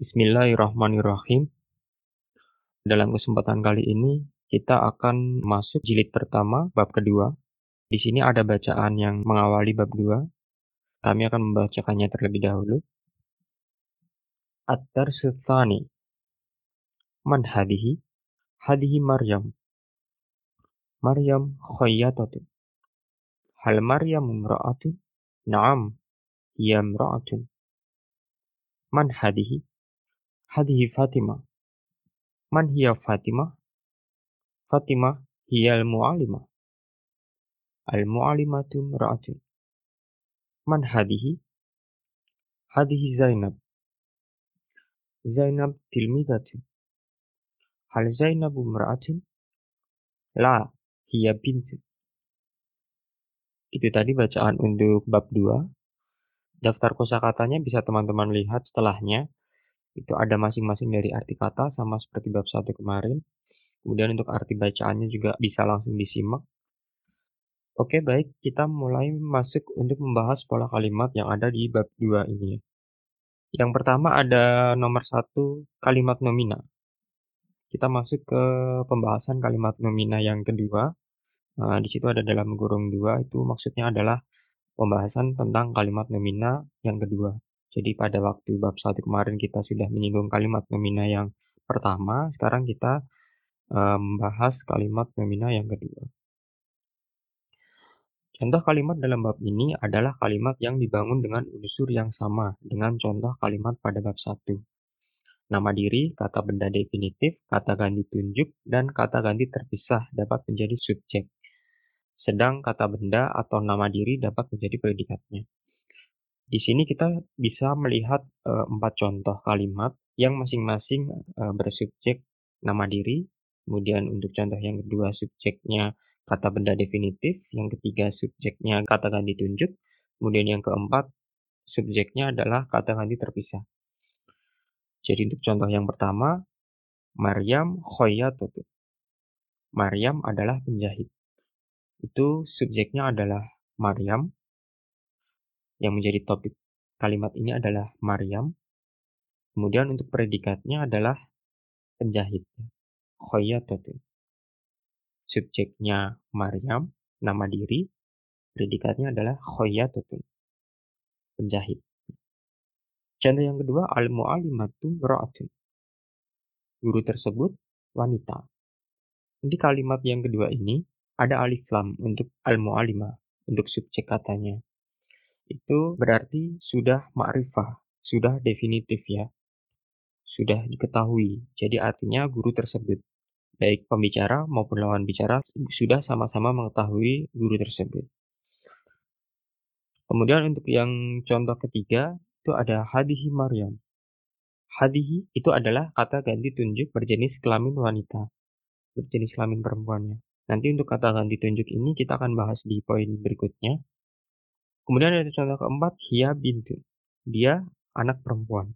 Bismillahirrahmanirrahim. Dalam kesempatan kali ini kita akan masuk jilid pertama bab kedua. Di sini ada bacaan yang mengawali bab dua. Kami akan membacakannya terlebih dahulu. At-Darsu Man hadihi? Hadihi Maryam. Maryam khayyatatu. Hal Maryam imra'atun? Naam, hiya imra'atun. Man hadihi? Hadihi Fatimah. Man hiya Fatimah? Fatimah hiya al-mu'alimah. Al-mu'alimatu ra'atun. Man hadihi? Hadihi Zainab. Zainab tilmidatun. Hal Zainabu mra'atun? La, hiya bintu. Itu tadi bacaan untuk bab 2. Daftar kosakatanya bisa teman-teman lihat setelahnya itu ada masing-masing dari arti kata sama seperti bab satu kemarin. Kemudian untuk arti bacaannya juga bisa langsung disimak. Oke baik, kita mulai masuk untuk membahas pola kalimat yang ada di bab 2 ini. Yang pertama ada nomor satu kalimat nomina. Kita masuk ke pembahasan kalimat nomina yang kedua. Nah, di situ ada dalam kurung dua itu maksudnya adalah pembahasan tentang kalimat nomina yang kedua. Jadi pada waktu bab satu kemarin kita sudah menyinggung kalimat nomina yang pertama, sekarang kita membahas kalimat nomina yang kedua. Contoh kalimat dalam bab ini adalah kalimat yang dibangun dengan unsur yang sama dengan contoh kalimat pada bab satu. Nama diri, kata benda definitif, kata ganti tunjuk, dan kata ganti terpisah dapat menjadi subjek. Sedang kata benda atau nama diri dapat menjadi predikatnya. Di sini kita bisa melihat empat contoh kalimat yang masing-masing bersubjek nama diri. Kemudian untuk contoh yang kedua subjeknya kata benda definitif, yang ketiga subjeknya kata ganti tunjuk, kemudian yang keempat subjeknya adalah kata ganti terpisah. Jadi untuk contoh yang pertama, Maryam khoyatatu. Maryam adalah penjahit. Itu subjeknya adalah Maryam, yang menjadi topik kalimat ini adalah Maryam. Kemudian untuk predikatnya adalah penjahit. Khoyatatu. Subjeknya Maryam, nama diri. Predikatnya adalah khoyatatu. Penjahit. Contoh yang kedua, al-mu'alimatu ra'atun. Guru tersebut wanita. Di kalimat yang kedua ini ada alif lam untuk al-mu'alimah, untuk subjek katanya itu berarti sudah ma'rifah, sudah definitif ya. Sudah diketahui. Jadi artinya guru tersebut, baik pembicara maupun lawan bicara, sudah sama-sama mengetahui guru tersebut. Kemudian untuk yang contoh ketiga, itu ada hadihi Maryam. Hadihi itu adalah kata ganti tunjuk berjenis kelamin wanita, berjenis kelamin perempuannya. Nanti untuk kata ganti tunjuk ini kita akan bahas di poin berikutnya. Kemudian ada contoh keempat, Hia bintu. Dia anak perempuan.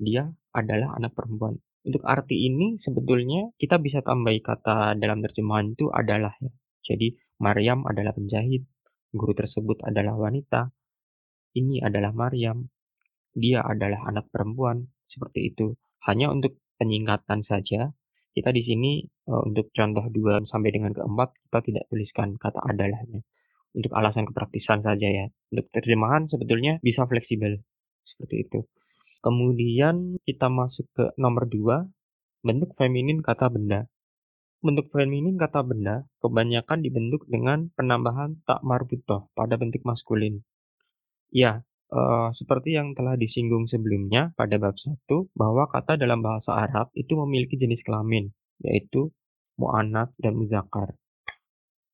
Dia adalah anak perempuan. Untuk arti ini sebetulnya kita bisa tambahi kata dalam terjemahan itu adalah ya. Jadi Maryam adalah penjahit, guru tersebut adalah wanita. Ini adalah Maryam. Dia adalah anak perempuan. Seperti itu. Hanya untuk penyingkatan saja. Kita di sini uh, untuk contoh 2 sampai dengan keempat kita tidak tuliskan kata adalahnya untuk alasan kepraktisan saja ya. Untuk terjemahan sebetulnya bisa fleksibel seperti itu. Kemudian kita masuk ke nomor dua, bentuk feminin kata benda. Bentuk feminin kata benda kebanyakan dibentuk dengan penambahan tak marbutoh pada bentuk maskulin. Ya, uh, seperti yang telah disinggung sebelumnya pada bab 1 bahwa kata dalam bahasa Arab itu memiliki jenis kelamin, yaitu mu'anat dan muzakkar.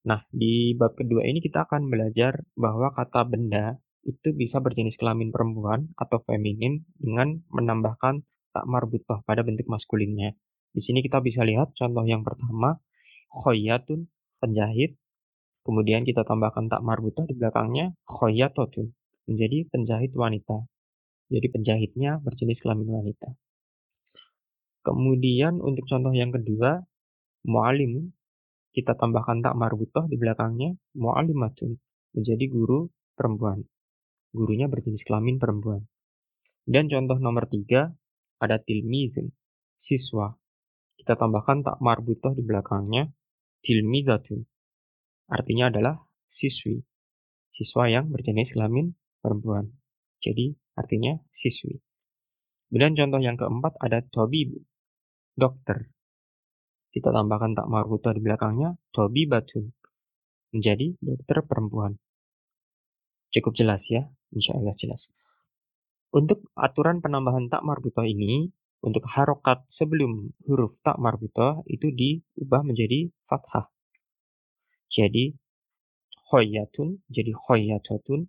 Nah, di bab kedua ini kita akan belajar bahwa kata benda itu bisa berjenis kelamin perempuan atau feminin dengan menambahkan tak marbutah pada bentuk maskulinnya. Di sini kita bisa lihat contoh yang pertama, khoyatun, penjahit. Kemudian kita tambahkan tak marbutah di belakangnya, khoyatotun, menjadi penjahit wanita. Jadi penjahitnya berjenis kelamin wanita. Kemudian untuk contoh yang kedua, mu'alim kita tambahkan tak marbutoh di belakangnya mu'alimatun menjadi guru perempuan. Gurunya berjenis kelamin perempuan. Dan contoh nomor tiga, ada tilmizun, siswa. Kita tambahkan tak marbutoh di belakangnya, tilmizatun. Artinya adalah siswi. Siswa yang berjenis kelamin perempuan. Jadi artinya siswi. Kemudian contoh yang keempat ada tabib, dokter. Kita tambahkan tak marbutoh di belakangnya, tabibatun. Menjadi dokter perempuan. Cukup jelas ya, insya Allah jelas. Untuk aturan penambahan tak marbutoh ini, untuk harokat sebelum huruf tak marbutoh itu diubah menjadi fathah. Jadi, khoyatun jadi khoyatatun,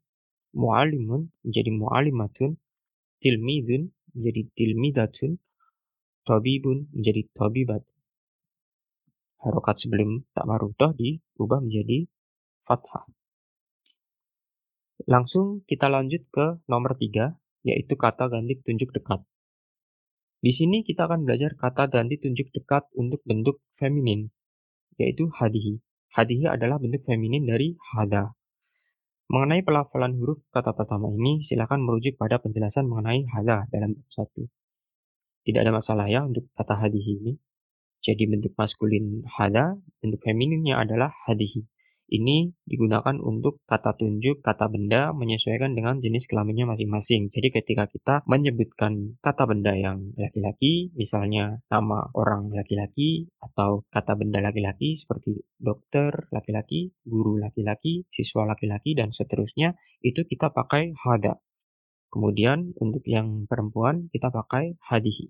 mu'alimun menjadi mu'alimatun, tilmidun menjadi tilmidatun, tabibun menjadi tabibat. Harokat sebelum tak marbutoh diubah menjadi fathah. Langsung kita lanjut ke nomor tiga, yaitu kata ganti tunjuk dekat. Di sini kita akan belajar kata ganti tunjuk dekat untuk bentuk feminin, yaitu hadihi. Hadihi adalah bentuk feminin dari hada. Mengenai pelafalan huruf kata pertama ini, silakan merujuk pada penjelasan mengenai hada dalam bab satu. Tidak ada masalah ya untuk kata hadihi ini. Jadi bentuk maskulin hada, bentuk femininnya adalah hadihi. Ini digunakan untuk kata tunjuk, kata benda menyesuaikan dengan jenis kelaminnya masing-masing. Jadi ketika kita menyebutkan kata benda yang laki-laki, misalnya nama orang laki-laki atau kata benda laki-laki seperti dokter laki-laki, guru laki-laki, siswa laki-laki, dan seterusnya, itu kita pakai hada. Kemudian untuk yang perempuan kita pakai hadihi.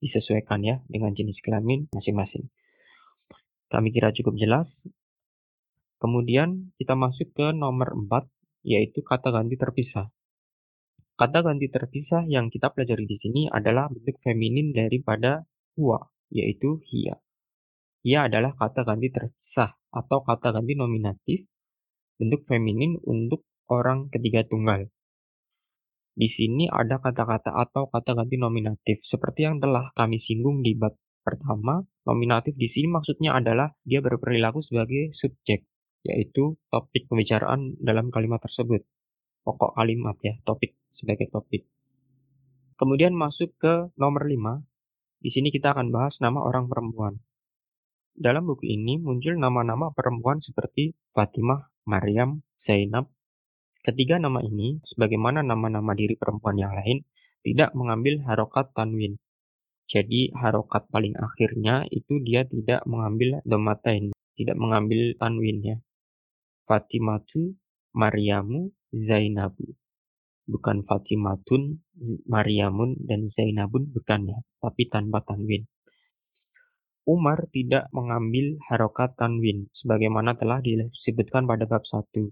Disesuaikan ya dengan jenis kelamin masing-masing. Kami kira cukup jelas. Kemudian kita masuk ke nomor 4, yaitu kata ganti terpisah. Kata ganti terpisah yang kita pelajari di sini adalah bentuk feminin daripada huwa, yaitu hia. Hia adalah kata ganti terpisah atau kata ganti nominatif, bentuk feminin untuk orang ketiga tunggal. Di sini ada kata-kata atau kata ganti nominatif, seperti yang telah kami singgung di bab pertama. Nominatif di sini maksudnya adalah dia berperilaku sebagai subjek yaitu topik pembicaraan dalam kalimat tersebut. Pokok kalimat ya, topik sebagai topik. Kemudian masuk ke nomor 5. Di sini kita akan bahas nama orang perempuan. Dalam buku ini muncul nama-nama perempuan seperti Fatimah, Maryam, Zainab. Ketiga nama ini, sebagaimana nama-nama diri perempuan yang lain, tidak mengambil harokat tanwin. Jadi harokat paling akhirnya itu dia tidak mengambil domatain, tidak mengambil tanwin ya. Fatimatu, Maryamu, Zainabu. Bukan Fatimatun, Maryamun, dan Zainabun bukan ya, tapi tanpa tanwin. Umar tidak mengambil harokat tanwin, sebagaimana telah disebutkan pada bab 1.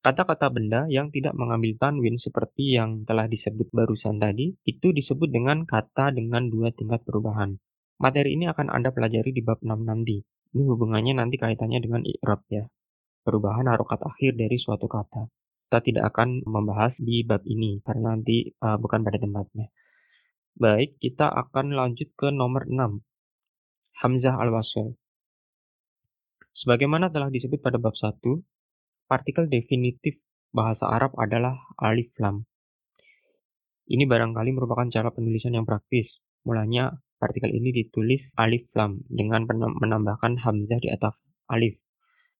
Kata-kata benda yang tidak mengambil tanwin seperti yang telah disebut barusan tadi, itu disebut dengan kata dengan dua tingkat perubahan. Materi ini akan Anda pelajari di bab 6 nanti. Ini hubungannya nanti kaitannya dengan i'rab ya perubahan harokat akhir dari suatu kata. Kita tidak akan membahas di bab ini karena nanti uh, bukan pada tempatnya. Baik, kita akan lanjut ke nomor 6. Hamzah al-wasl. Sebagaimana telah disebut pada bab 1, partikel definitif bahasa Arab adalah alif lam. Ini barangkali merupakan cara penulisan yang praktis. Mulanya partikel ini ditulis alif lam dengan menambahkan hamzah di atas alif.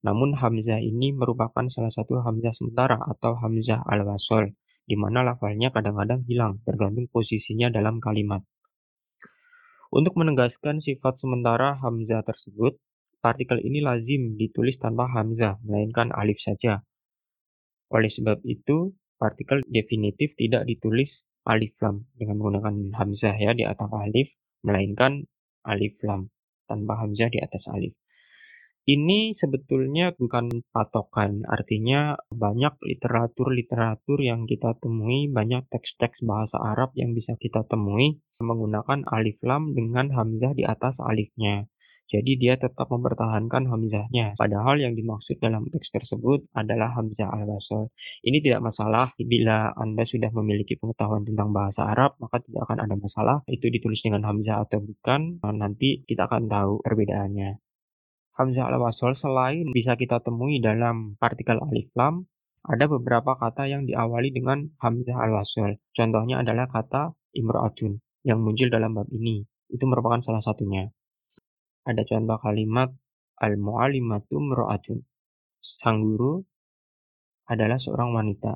Namun hamzah ini merupakan salah satu hamzah sementara atau hamzah al-wasol, di mana lafalnya kadang-kadang hilang tergantung posisinya dalam kalimat. Untuk menegaskan sifat sementara hamzah tersebut, partikel ini lazim ditulis tanpa hamzah, melainkan alif saja. Oleh sebab itu, partikel definitif tidak ditulis alif lam dengan menggunakan hamzah ya di atas alif, melainkan alif lam tanpa hamzah di atas alif. Ini sebetulnya bukan patokan, artinya banyak literatur-literatur yang kita temui, banyak teks-teks bahasa Arab yang bisa kita temui menggunakan alif lam dengan hamzah di atas alifnya. Jadi dia tetap mempertahankan hamzahnya. Padahal yang dimaksud dalam teks tersebut adalah hamzah al-wasl. Ini tidak masalah bila Anda sudah memiliki pengetahuan tentang bahasa Arab, maka tidak akan ada masalah. Itu ditulis dengan hamzah atau bukan, nanti kita akan tahu perbedaannya. Hamzah al-wasl selain bisa kita temui dalam partikel alif lam, ada beberapa kata yang diawali dengan hamzah al-wasl. Contohnya adalah kata imra'atun. yang muncul dalam bab ini. Itu merupakan salah satunya. Ada contoh kalimat al-mu'allimatu mra'atun. Sang guru adalah seorang wanita.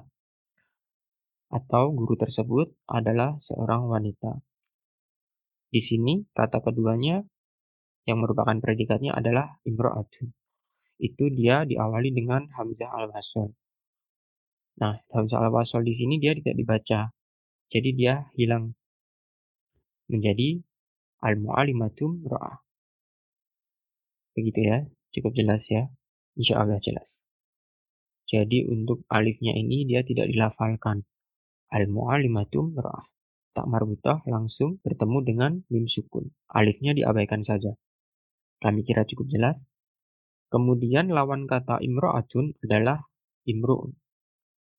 Atau guru tersebut adalah seorang wanita. Di sini kata keduanya yang merupakan predikatnya adalah imro'atun. Itu dia diawali dengan hamzah al-wasol. Nah, hamzah al-wasol di sini dia tidak dibaca. Jadi dia hilang menjadi al-mu'alimatum ro'ah. Begitu ya, cukup jelas ya. Insya Allah jelas. Jadi untuk alifnya ini dia tidak dilafalkan. Al-mu'alimatum ro'ah. Tak marbutah langsung bertemu dengan mim sukun. Alifnya diabaikan saja. Kami kira cukup jelas. Kemudian lawan kata imro'atun adalah imru'un.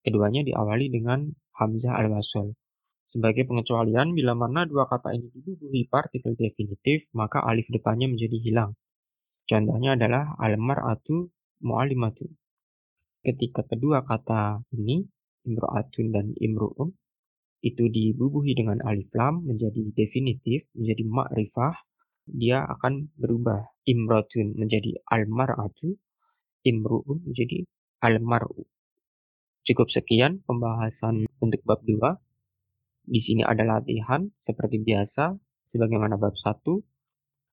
Keduanya diawali dengan hamzah al-wasol. Sebagai pengecualian, bila mana dua kata ini dibubuhi partikel definitif, maka alif depannya menjadi hilang. Contohnya adalah al-mar'atu mu'alimatu. Ketika kedua kata ini, imro'atun dan imru'un, itu dibubuhi dengan alif lam menjadi definitif, menjadi ma'rifah, dia akan berubah. Imrotun menjadi al-mar'atu, imru'un menjadi al-mar'u. Cukup sekian pembahasan untuk bab 2. Di sini ada latihan seperti biasa, sebagaimana bab 1.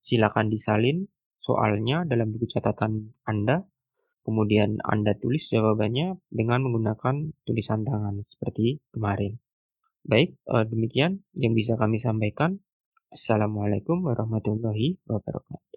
Silakan disalin soalnya dalam buku catatan Anda. Kemudian Anda tulis jawabannya dengan menggunakan tulisan tangan seperti kemarin. Baik, eh, demikian yang bisa kami sampaikan. Assalamualaikum warahmatullahi wabarakatuh.